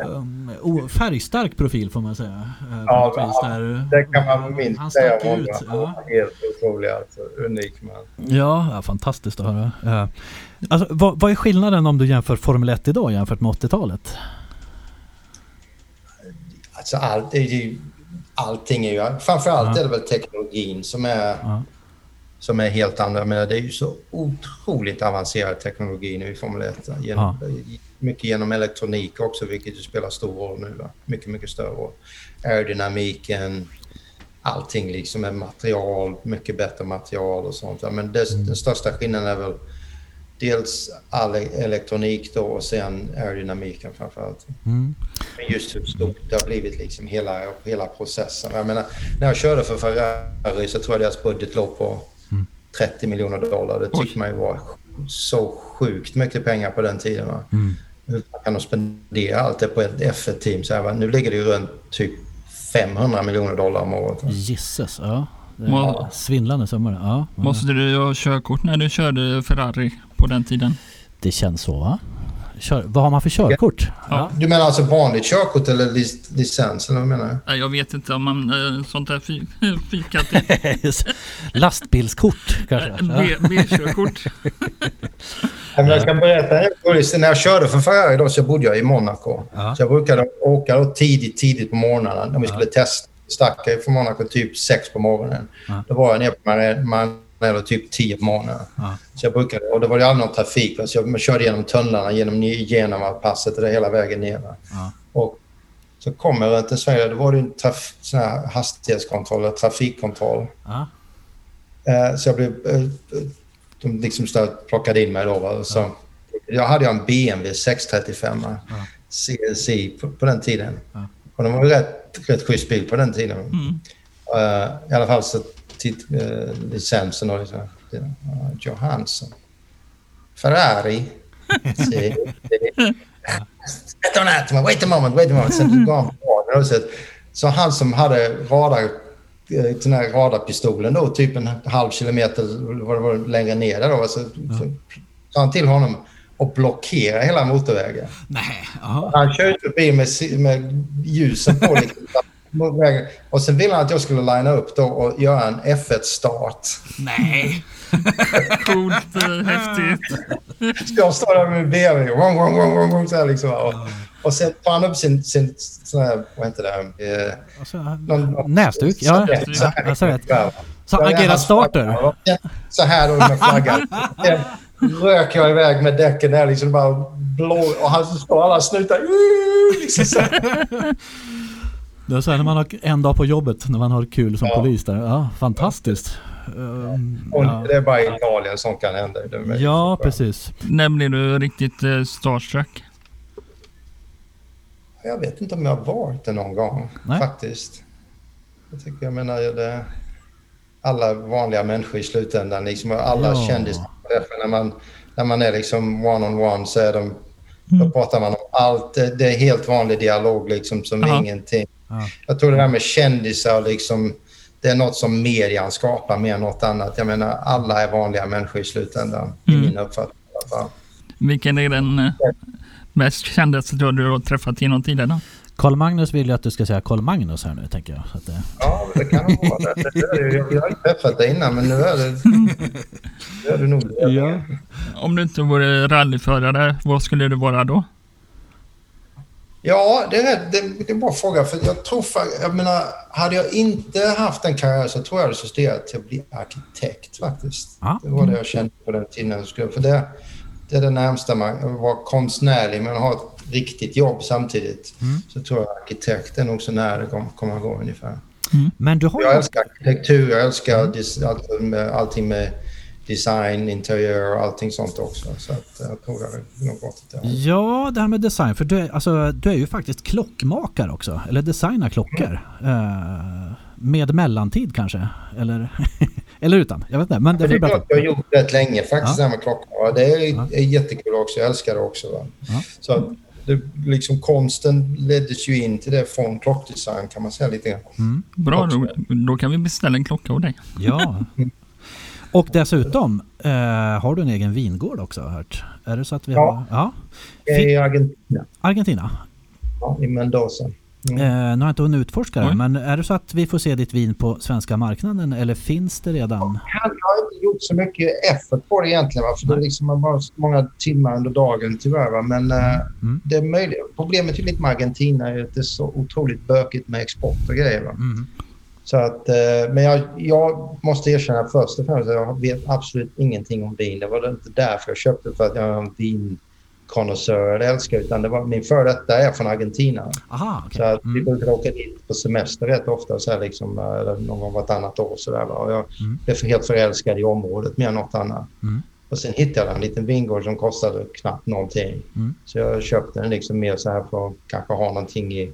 Um, o- färgstark profil får man säga. eh,
Ja,
vis där.
det kan man minst
Han
säga om
ut. Ja.
Helt otrolig alltså. Unik man.
Ja, ja, fantastiskt att höra. Eh, Alltså, vad, vad är skillnaden om du jämför Formel 1 idag jämfört med 80-talet?
Alltså allt, det är ju, allting är ju... Framförallt
Ja.
är det väl teknologin som är,
Ja.
som är helt menar, det är ju så otroligt avancerad teknologi nu i Formel 1. Genom, Mycket genom elektronik också, vilket ju spelar stor roll nu. Va? Mycket, mycket större roll. Aerodynamiken, allting liksom med material, mycket bättre material och sånt. va. Men det, den största skillnaden är väl dels all elektronik då och sen aerodynamiken framförallt.
Mm.
Men just hur stort det har blivit, liksom hela, hela processen. Jag menar, när jag körde för Ferrari så tror jag deras budget låg på 30 miljoner dollar. Det tyckte man ju var så sjukt mycket pengar på den tiden. Va?
Mm.
Hur kan de spendera allt det på ett F1-team? Så här, va? Nu ligger det ju runt typ 500 miljoner dollar om året. Va?
Gisses, ja. Det är
Må-
svindlande summor. Ja.
Måste du ha körkort när du körde Ferrari på den tiden?
Det känns så va? Kör, vad har man för körkort?
Ja.
Du menar alltså vanligt körkort eller lic licens? Eller vad menar du?
Nej, Jag vet inte om man eh, sånt där i
Lastbilskort kanske? Ja.
B-körkort.
Ja, jag kan berätta en. När jag körde för Ferrari då så bodde jag i Monaco.
Ja.
Så jag brukade åka då tidigt, tidigt på morgnarna när vi skulle testa. Stack jag från Monaco typ sex på morgonen.
Ja.
Då var jag nere på Mar- Maranello typ tio på morgonen.
Ja.
Så jag brukade, och det var ju aldrig någon trafik. Så jag körde genom tunnlarna, genom genom passet och det hela vägen ner.
Ja.
Och så kom jag runt en sväng. Då var det en traf, sån här hastighetskontroll, eller trafikkontroll.
Ja.
Eh, Så jag blev... eh, De liksom plockade in mig då. Va? Så, Jag hade en BMW 635 CLC på, på den tiden. Och den var ju rätt, rätt schysst bil på den tiden.
Mm.
Eh, I alla fall så uh, licensen och liksom, Johansson. Ferrari. Wait a minute, wait a moment, wait a moment. Sen gav han och så, han som hade radar, eh, den här radarpistolen då, typ en halv kilometer vad det var, längre ner där då. Så, så sa han till honom att blockera hela motorvägen.
Nej.
Han körde förbi med, med ljusen på. Liksom. Och sen ville han att jag skulle linea upp då och göra en F1-start.
Nej.
Coolt, eh, häftigt.
Så jag står där med min BMW. Wong, wong, wong, wong, wong, så här liksom. Och, och sen tar han upp sin, sin sån här, vad heter det? Eh,
Alltså,
någon-
näsduk, ja.
servett, så här.
Ja, servett.
Ja.
Så
Ja,
agera
hans
starter.
Så här då med flaggan. Sen rök jag iväg med däcken där liksom bara blå. Och han står alla snutar. Liksom så här.
Det är så här när man har en dag på jobbet när man har kul som
Ja.
polis där. Ja, fantastiskt. Um,
Och
ja.
Det är bara i Italien som kan hända.
Ja, precis.
När blev du riktigt eh, starstruck?
Jag vet inte om jag har varit det någon gång
Nej.
faktiskt. Jag tycker, jag menar, det, alla vanliga människor i slutändan, liksom, alla
Ja.
kändisar. När man, när man är liksom one-on-one så är de, då pratar man om allt. Det, är helt vanlig dialog liksom som
Ja.
ingenting.
Ja.
Jag tror det här med kändisar och liksom, det är något som median skapar mer än något annat. Jag menar, alla är vanliga människor i slutändan, i
Mm.
min uppfattning. i alla fall.
Vilken är den eh, mest kändaste du har träffat genom tiderna?
Karl Magnus vill ju att du ska säga Karl Magnus här nu, tänker jag. Så att det,
Ja, det kan nog vara det. det. Jag har inte träffat dig innan, men nu är det, nu är det nog det.
Om du inte vore rallyförare, vad skulle du vara då?
Ja, det är, det, det är en bra fråga. För jag tror jag menar, hade jag inte haft en karriär så tror jag det skulle studerat till att bli arkitekt faktiskt.
Ja.
Det var det jag kände på den tiden. För det, det är det närmsta man vara konstnärlig men ha ett riktigt jobb samtidigt. Så tror jag arkitekt är nog så nära det kom- kommer att gå ungefär.
Men du har
Jag älskar arkitektur, jag älskar dis, allt med, allting med design, interiör och allting sånt också. Så att jag tror det är nog åt det.
Ja, det här med design. För du är, alltså, du är ju faktiskt klockmakare också. Eller designar klockor. Eh, med mellantid kanske? Eller, eller utan? Jag vet inte. Men det får
det är klart jag har gjort rätt länge faktiskt,
Ja.
det här med klockan. Och Det är,
Ja.
är jättekul också, jag älskar det också. Va?
Ja.
Så det, liksom konsten leddes ju in till det från klockdesign kan man säga lite grann.
Mm.
Bra, då, då kan vi beställa en klocka av dig.
Ja. Och dessutom eh, har du en egen vingård också har jag hört. Är det så att vi
Ja.
har... Ja.
Jag är i Argentina,
Argentina.
ja, i Mendoza. Mm.
Eh, nu har jag inte hunnit utforska det,
Oj.
men är det så att vi får se ditt vin på svenska marknaden eller finns det redan?
Jag har inte gjort så mycket effort på det egentligen. Va? För det är liksom man bara så många timmar under dagen tyvärr. Va? Men eh,
Mm.
det är möjligt. Problemet är lite med Argentina är att det är så otroligt bökigt med export och grejer. Va? Så att, eh, men jag, jag måste erkänna först och främst att jag vet absolut ingenting om vin. Det var inte därför jag köpte för att jag är en vinkonnässör eller älskar utan det var min före detta är från Argentina.
Aha, okej.
Så att vi
Mm.
brukar åka dit på semester rätt ofta, så här liksom, eh, eller någon gång vartannat år. Så där? Och jag
Mm.
blev helt förälskad i området mer än något annat.
Mm.
Och sen hittade jag en liten vingård som kostade knappt någonting.
Mm.
Så jag köpte den liksom mer så här för att kanske ha någonting i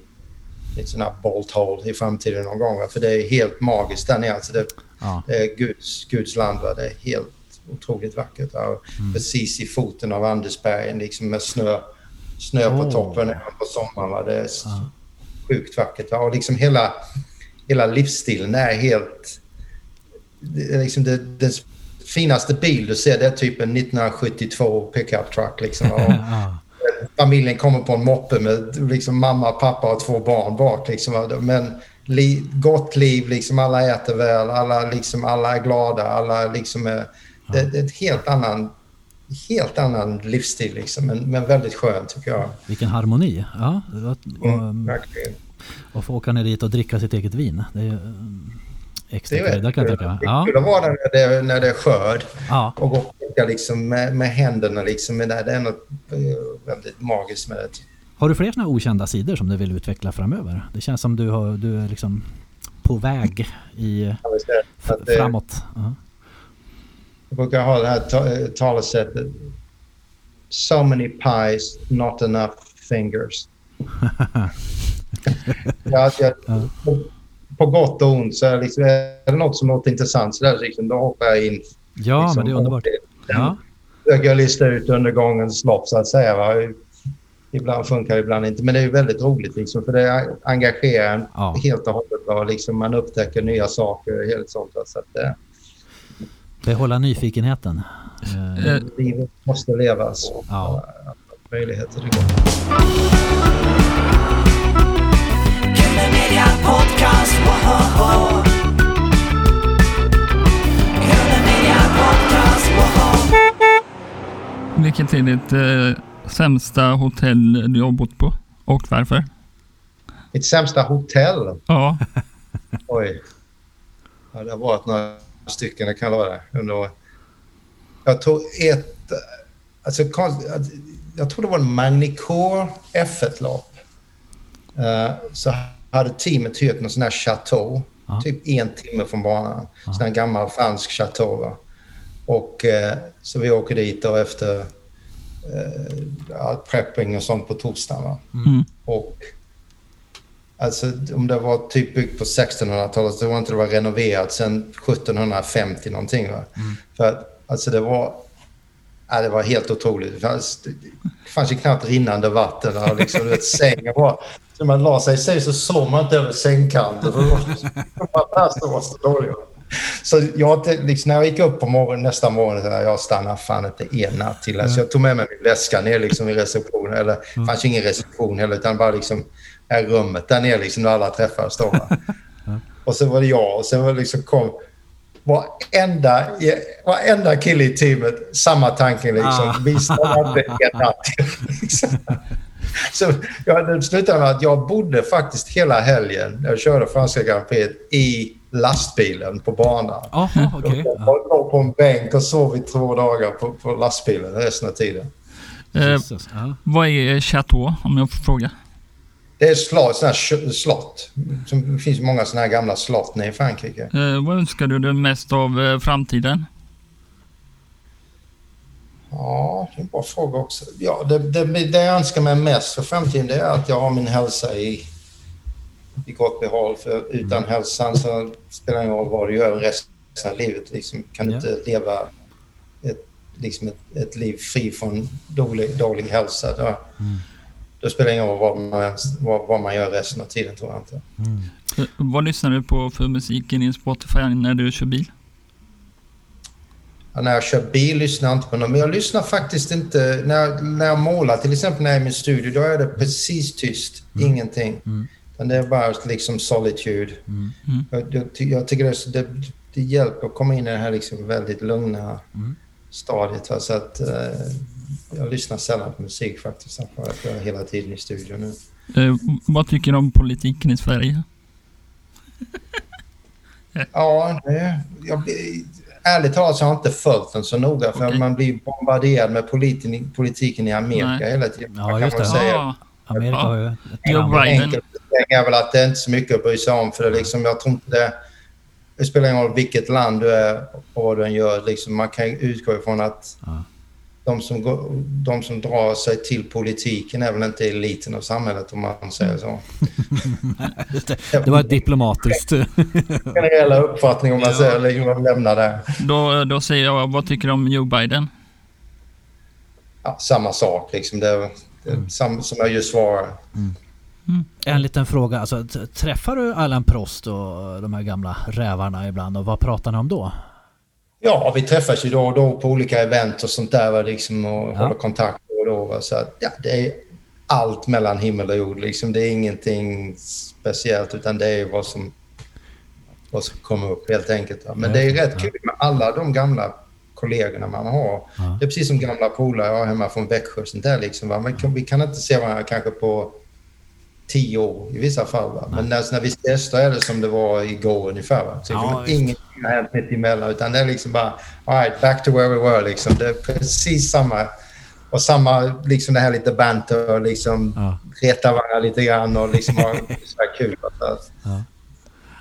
ett sånt här bolt hole i framtiden någon gång. Va? För det är helt magiskt där nere. Alltså det,
Ja.
det är Guds, Guds land. Va? Det är helt otroligt vackert.
Mm.
Precis i foten av Andesbergen liksom med snö, snö på
Åh.
toppen även på sommaren. Va? Det är
Ja.
sjukt vackert. Va? Och liksom hela, hela livsstilen är helt... Det är liksom det, den finaste bil du ser det är typ en 1972 pickup truck. Liksom? Och. familjen kommer på en moppe med liksom mamma, pappa och två barn bak. Liksom. Men li, gott liv, liksom, alla äter väl, alla, liksom, alla är glada. Alla, liksom, är, det, det är ett helt annan, helt annan livsstil, liksom, men, men väldigt skön tycker jag.
Vilken harmoni. Ja, och, och,
Mm, verkligen.
och få åka ner dit och dricka sitt eget vin. Det är extra
Det är
krydda kan jag tänka mig.
Det är kul att vara där när det, när det är skörd
ja.
och gå och plocka liksom med, med händerna. Liksom, det, det är något eh, väldigt magiskt med det.
Har du fler sådana okända sidor som du vill utveckla framöver? Det känns som du, har, du är liksom på väg i,
eh,
framåt. Ja.
Jag brukar ha det här eh, talesättet. So many pies, not enough fingers. ja, jag,
Ja.
På, gott och ont så är liksom, är det något som låter intressant så där, liksom, då hoppar jag in.
ja,
liksom,
men det är underbart. Ja,
Försöker jag lista ut under gångens lopp så att säga. Va? Ibland funkar det, ibland inte. Men det är väldigt roligt liksom, för det engagerar en
Ja.
helt och hållet. Va? Liksom, man upptäcker nya saker och helt sånt. va. Så att, eh,
behålla nyfikenheten. Eh,
livet måste levas.
Ja.
Möjligheter det går.
Media Podcast, Media!
Vilket är ditt eh, sämsta hotell du har bott på? Och varför?
Mitt sämsta hotell?
Ja,
Oj. Ja, det har varit några stycken, det kan jag lova dig. Jag tog ett... Alltså, jag tror det var en Magnicore F1-lopp. Eh, så hade teamet hyrt någon sån här chateau.
Ja.
Typ en timme från banan. Sån här gammal fransk chateau. Va? Och eh, så vi åker dit då efter eh, ja, prepping och sånt på torsdagen. Va?
mm.
Och alltså om det var typ byggt på 1600-talet så var inte det var renoverat sedan 1750 någonting. Va? För att, alltså det var, ja, det var helt otroligt. Det fanns, det fanns ju knappt rinnande vatten. Och liksom, du vet, sängen var, så man la sig i säng så såg man inte över sängkanten. För var, så dåligt. Så jag, liksom, när jag gick upp på morgon, nästa morgon, så här, jag stannar fan inte en natt till. Så jag tog med mig min väska ner liksom, i receptionen. Eller det fanns ju ingen reception heller, utan bara liksom, här rummet där nere liksom, där alla träffades. Då, va? och så var det jag och sen var det liksom kom varenda, varenda kille i teamet, samma tanke liksom.
Ah.
Vi stannar inte en natt till. Liksom. Så ja, det slutade med att jag bodde faktiskt hela helgen när jag körde franska Grand i lastbilen på banan.
Jaha, okej.
Jag
Ja.
låg på en bänk och sov i två dagar på, på lastbilen resten av tiden.
eh. Vad är Chateau, om jag får fråga?
Det är slott, såna här slott. Som- Det finns många såna här gamla slott nere i Frankrike.
Eh, vad önskar du dig mest av eh, framtiden?
Ja, det är en bra fråga också. Ja, det, det, det jag önskar mig mest för framtiden det är att jag har min hälsa i, i gott behåll. För utan hälsan så spelar det ingen roll vad du gör resten av livet. Liksom, kan du
Ja.
inte leva ett, liksom ett, ett liv fri från dålig, dålig hälsa. Då, då spelar det ingen roll vad man, vad, vad man gör resten av tiden tror jag inte.
Eh, Vad lyssnar du på för musik i din Spotify när du kör bil?
När jag kör bil lyssnar jag inte på något, men jag lyssnar faktiskt inte... När jag, när jag målar, till exempel när jag är i min studio, då är det precis tyst. Ingenting. Men det är bara liksom solitude. Jag, jag, ty- jag tycker det, det, det hjälper att komma in i det här liksom väldigt lugna stadiet. va, Så att, eh, jag lyssnar sällan på musik faktiskt, för att jag är hela tiden i studion nu.
Eh, vad tycker du om politiken i Sverige?
Ja, det, jag, ärligt talat så har jag inte följt den så noga för
Okej.
man blir bombarderad med politiken, politiken i Amerika
Nej.
hela tiden.
Ja,
Man
just det.
säga
Ja,
Amerika har ju...
Joe Biden.
enkelt är väl att det är inte så mycket att bry sig om för det, liksom, jag tror inte det, det spelar ingen roll vilket land du är och vad du än gör. Liksom, man kan utgå ifrån att
Ja.
De, som går, de som drar sig till politiken är väl inte eliten av samhället om man säger så.
Det. det var ett diplomatiskt...
Generella uppfattning om man säger, liksom, man lämnar det.
Då, då säger jag, vad tycker du om Joe Biden?
Ja, samma sak liksom. Det, det, är sam, som jag just svarade.
En liten fråga, alltså, träffar du Allan Prost och de här gamla rävarna ibland och vad pratar ni om då?
Ja, vi träffas ju då och då på olika event och sånt där liksom, och
Ja.
håller kontakt då och då. Så att, ja, det är allt mellan himmel och jord. Liksom. Det är ingenting speciellt utan det är vad som, vad som kommer upp helt enkelt. Va. Men det är rätt kul med alla de gamla kollegorna man har.
Ja.
Det är precis som gamla polare jag har hemma från Växjö. och Sånt där, liksom, va. Men vi kan inte se varandra kanske på tio år i vissa fall. Va? Men när, när vi då är det som det var igår ungefär. Va? Så
Ja,
liksom, ingenting har hänt mitt emellan utan det är liksom bara all right, back to where we were. Liksom. Det är precis samma. Och samma, liksom det här lite banter och liksom
Ja.
reta varandra lite grann och liksom ha så kul. Va? Så,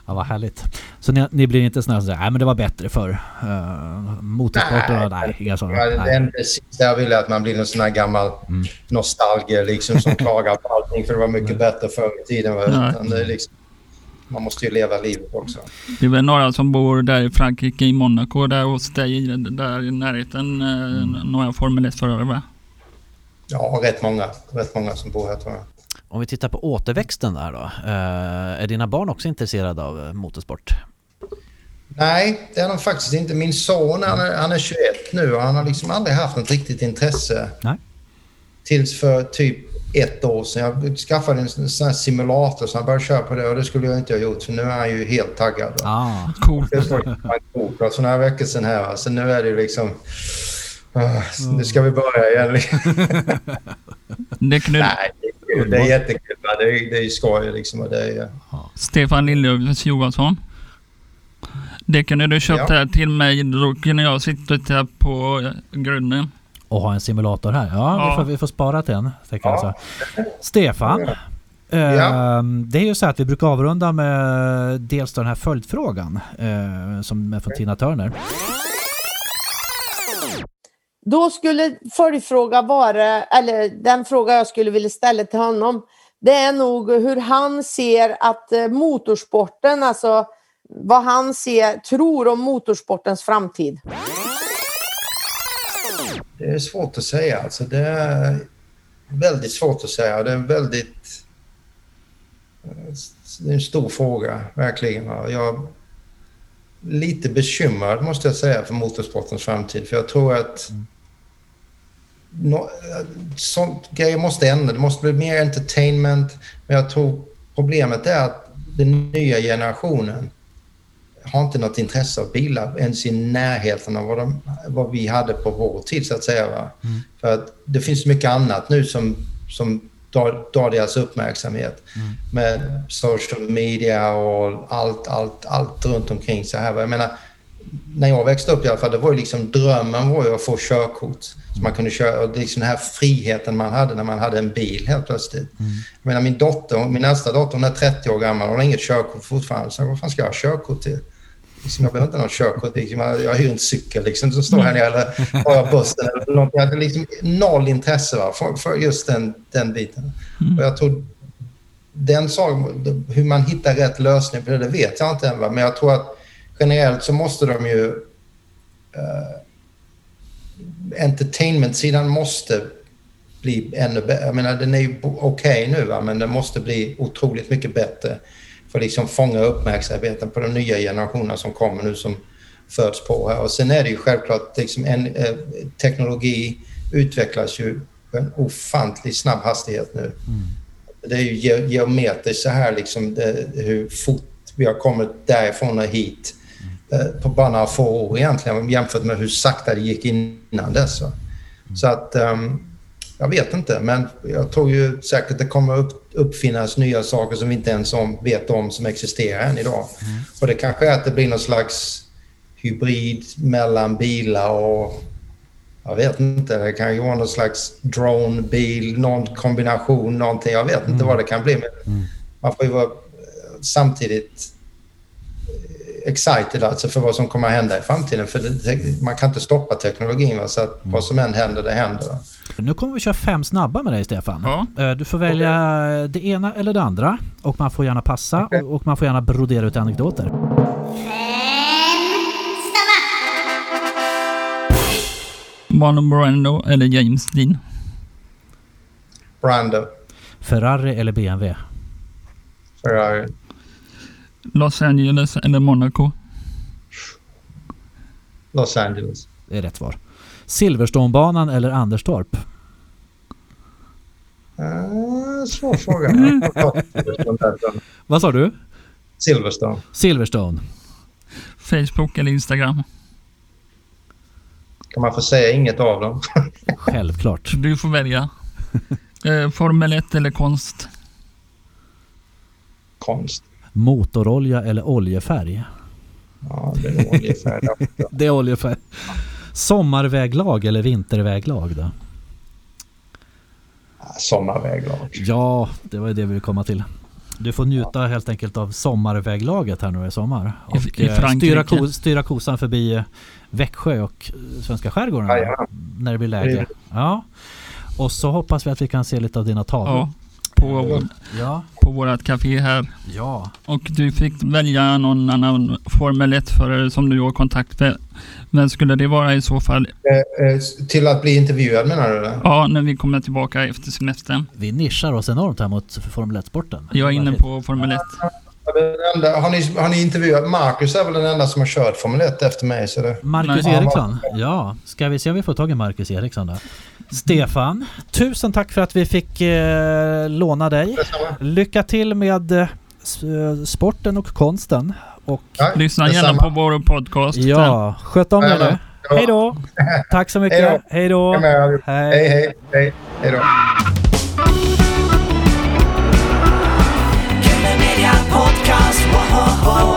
Ja, vad härligt. Så ni, ni blir inte sådana som säger nej men det var bättre för uh, motorsport och nej, inga sådana.
Ja, det
Nej.
enda sista jag vill är att man blir en sån här gammal
Mm.
nostalgiker liksom, som klagar på allting för det var mycket bättre förr i tiden.
Nej.
Utan det är liksom, man måste ju leva livet också.
Det är väl några som bor där i Frankrike, i Monaco, där hos dig, där i närheten, eh, några Formel 1-förare va?
Ja, rätt många. Rätt många som bor här tror jag.
Om vi tittar på återväxten där då. eh, är dina barn också intresserade av eh, motorsport?
Nej, det är de faktiskt inte. Min son han är, han är 21 nu och han har liksom aldrig haft något riktigt intresse.
Nej.
Tills för typ ett år sedan. Jag skaffade en sån här simulator så han började köra på det och det skulle jag inte ha gjort för nu är han ju helt taggad.
Ah,
Coolt.
Det var ju fan coolt, va. Så några veckor sedan här. va. Så nu är det liksom... ah, nu ska vi börja igen.
Det du,
Nej, det är, kul. det är jättekul. Det är, det är skoj liksom. Och det är,
Stefan Lillövs Johansson. Det kunde du köpt
Ja.
här till mig, då kunde jag suttit här på grunden.
Och ha en simulator här. Ja, Vi,
Ja.
får, vi får spara till en. tänker jag
Ja.
så. Stefan. eh,
Ja.
Det är ju så att vi brukar avrunda med dels den här följdfrågan eh, som är från Tina Turner.
Då skulle följdfråga vara, eller den fråga jag skulle vilja ställa till honom, det är nog hur han ser att eh, motorsporten, alltså vad han ser, tror om motorsportens framtid.
Det är svårt att säga. Alltså, det är väldigt svårt att säga. Det är en väldigt... Det är en stor fråga, verkligen. Jag är lite bekymrad, måste jag säga, för motorsportens framtid. För jag tror att nå- sånt grejer måste ändra. Det måste bli mer entertainment. Men jag tror problemet är att den nya generationen har inte något intresse av bilar ens i närheten av vad, de, vad vi hade på vår tid så att säga. Va? För att det finns mycket annat nu som, som drar, drar deras uppmärksamhet. Med social media och allt, allt, allt runt omkring så här. Jag menar, när jag växte upp i alla fall, det var ju liksom drömmen var ju att få körkort. Så man kunde köra, och liksom den här friheten man hade när man hade en bil helt plötsligt. Jag menar min dotter, min äldsta dotter, hon är 30 år gammal, hon har inget körkort fortfarande. Så vad fan ska jag ha körkort till? Liksom, jag behöver inte någon körkort. Liksom, jag jag hyr en cykel liksom, som står här nere eller har jag bussen eller något. Jag hade liksom noll intresse va, för, för just den, den biten. Och jag tror den saken, hur man hittar rätt lösning på det, det vet jag inte än. Va? Men jag tror att generellt så måste de ju... Uh, entertainment-sidan måste bli ännu bättre. Jag menar, den är ju okej okej nu, va? men den måste bli otroligt mycket bättre för att liksom fånga uppmärksamheten på de nya generationerna som kommer nu som föds på här. Och sen är det ju självklart, liksom en, eh, teknologi utvecklas ju på en ofantligt snabb hastighet nu. Det är ju ge- geometriskt så här liksom det, hur fort vi har kommit därifrån och hit eh, på bara några få år egentligen jämfört med hur sakta det gick innan dess. va. Så att ehm, jag vet inte, men jag tror ju säkert det kommer upp, uppfinnas nya saker som vi inte ens om, vet om som existerar än idag. Och det kanske är att det blir någon slags hybrid mellan bilar och jag vet inte, det kan ju vara någon slags drone-bil, någon kombination, någonting. Jag vet inte vad det kan bli. Men Man får ju vara samtidigt excited alltså för vad som kommer att hända i framtiden. För det, man kan inte stoppa teknologin. Va? Så att vad som än händer, det händer. Va?
Nu kommer vi köra fem snabba med dig Stefan.
Ja.
Eh, Du får välja det ena eller det andra. Och man får gärna passa
Okej.
och man får gärna brodera ut anekdoter.
Marlon Brando eller James Dean?
Brando,
Ferrari eller BMW?
Ferrari,
Los Angeles eller Monaco?
Los Angeles.
Det är rätt svar. Silverstonebanan eller Anderstorp?
Uh, svår fråga.
Vad sa du?
Silverstone.
Silverstone.
Facebook eller Instagram?
Kan man få säga inget av dem?
Självklart.
Du får välja. Eh, Formel 1 eller konst?
Konst.
Motorolja eller oljefärg?
Ja, det är ungefär det.
Är oljefärg. Sommarväglag eller vinterväglag då?
Sommarväglag.
Ja, det var det vi ville komma till. Du får njuta helt enkelt av sommarväglaget här nu i sommar.
I-
Och
i
eh,
Frankrike.
styra, ko, styra kosan förbi eh, Växjö och eh, svenska skärgården
Jajamän.
när det blir läge. Ja. Och så hoppas vi att vi kan se lite av dina tavlor.
På,
Ja.
på vårt café här.
Ja.
Och du fick välja någon annan Formel 1-förare som du har kontakt med. Men skulle det vara i så fall,
Eh, eh, till att bli intervjuad menar du? Eller?
ja, när vi kommer tillbaka efter semestern.
Vi nischar oss enormt här mot Formel 1-sporten.
Jag är inne på Formel 1.
Enda- Har ni, har ni intervjuat? Marcus är väl den enda som har kört Formel 1 efter mig. Så det,
Marcus
Nej.
Eriksson. Ja, ska vi se om vi får tag i Marcus Eriksson då. Stefan, tusen tack för att vi fick eh, låna dig. Lycka till med eh, sporten och konsten. Och
Ja,
Lyssna gärna på vår podcast.
ja, sköt om er nu. Hej då! Tack så mycket.
Hej
då!
Hej, hej, hej. Hej då.
Killer Media Podcast, woho!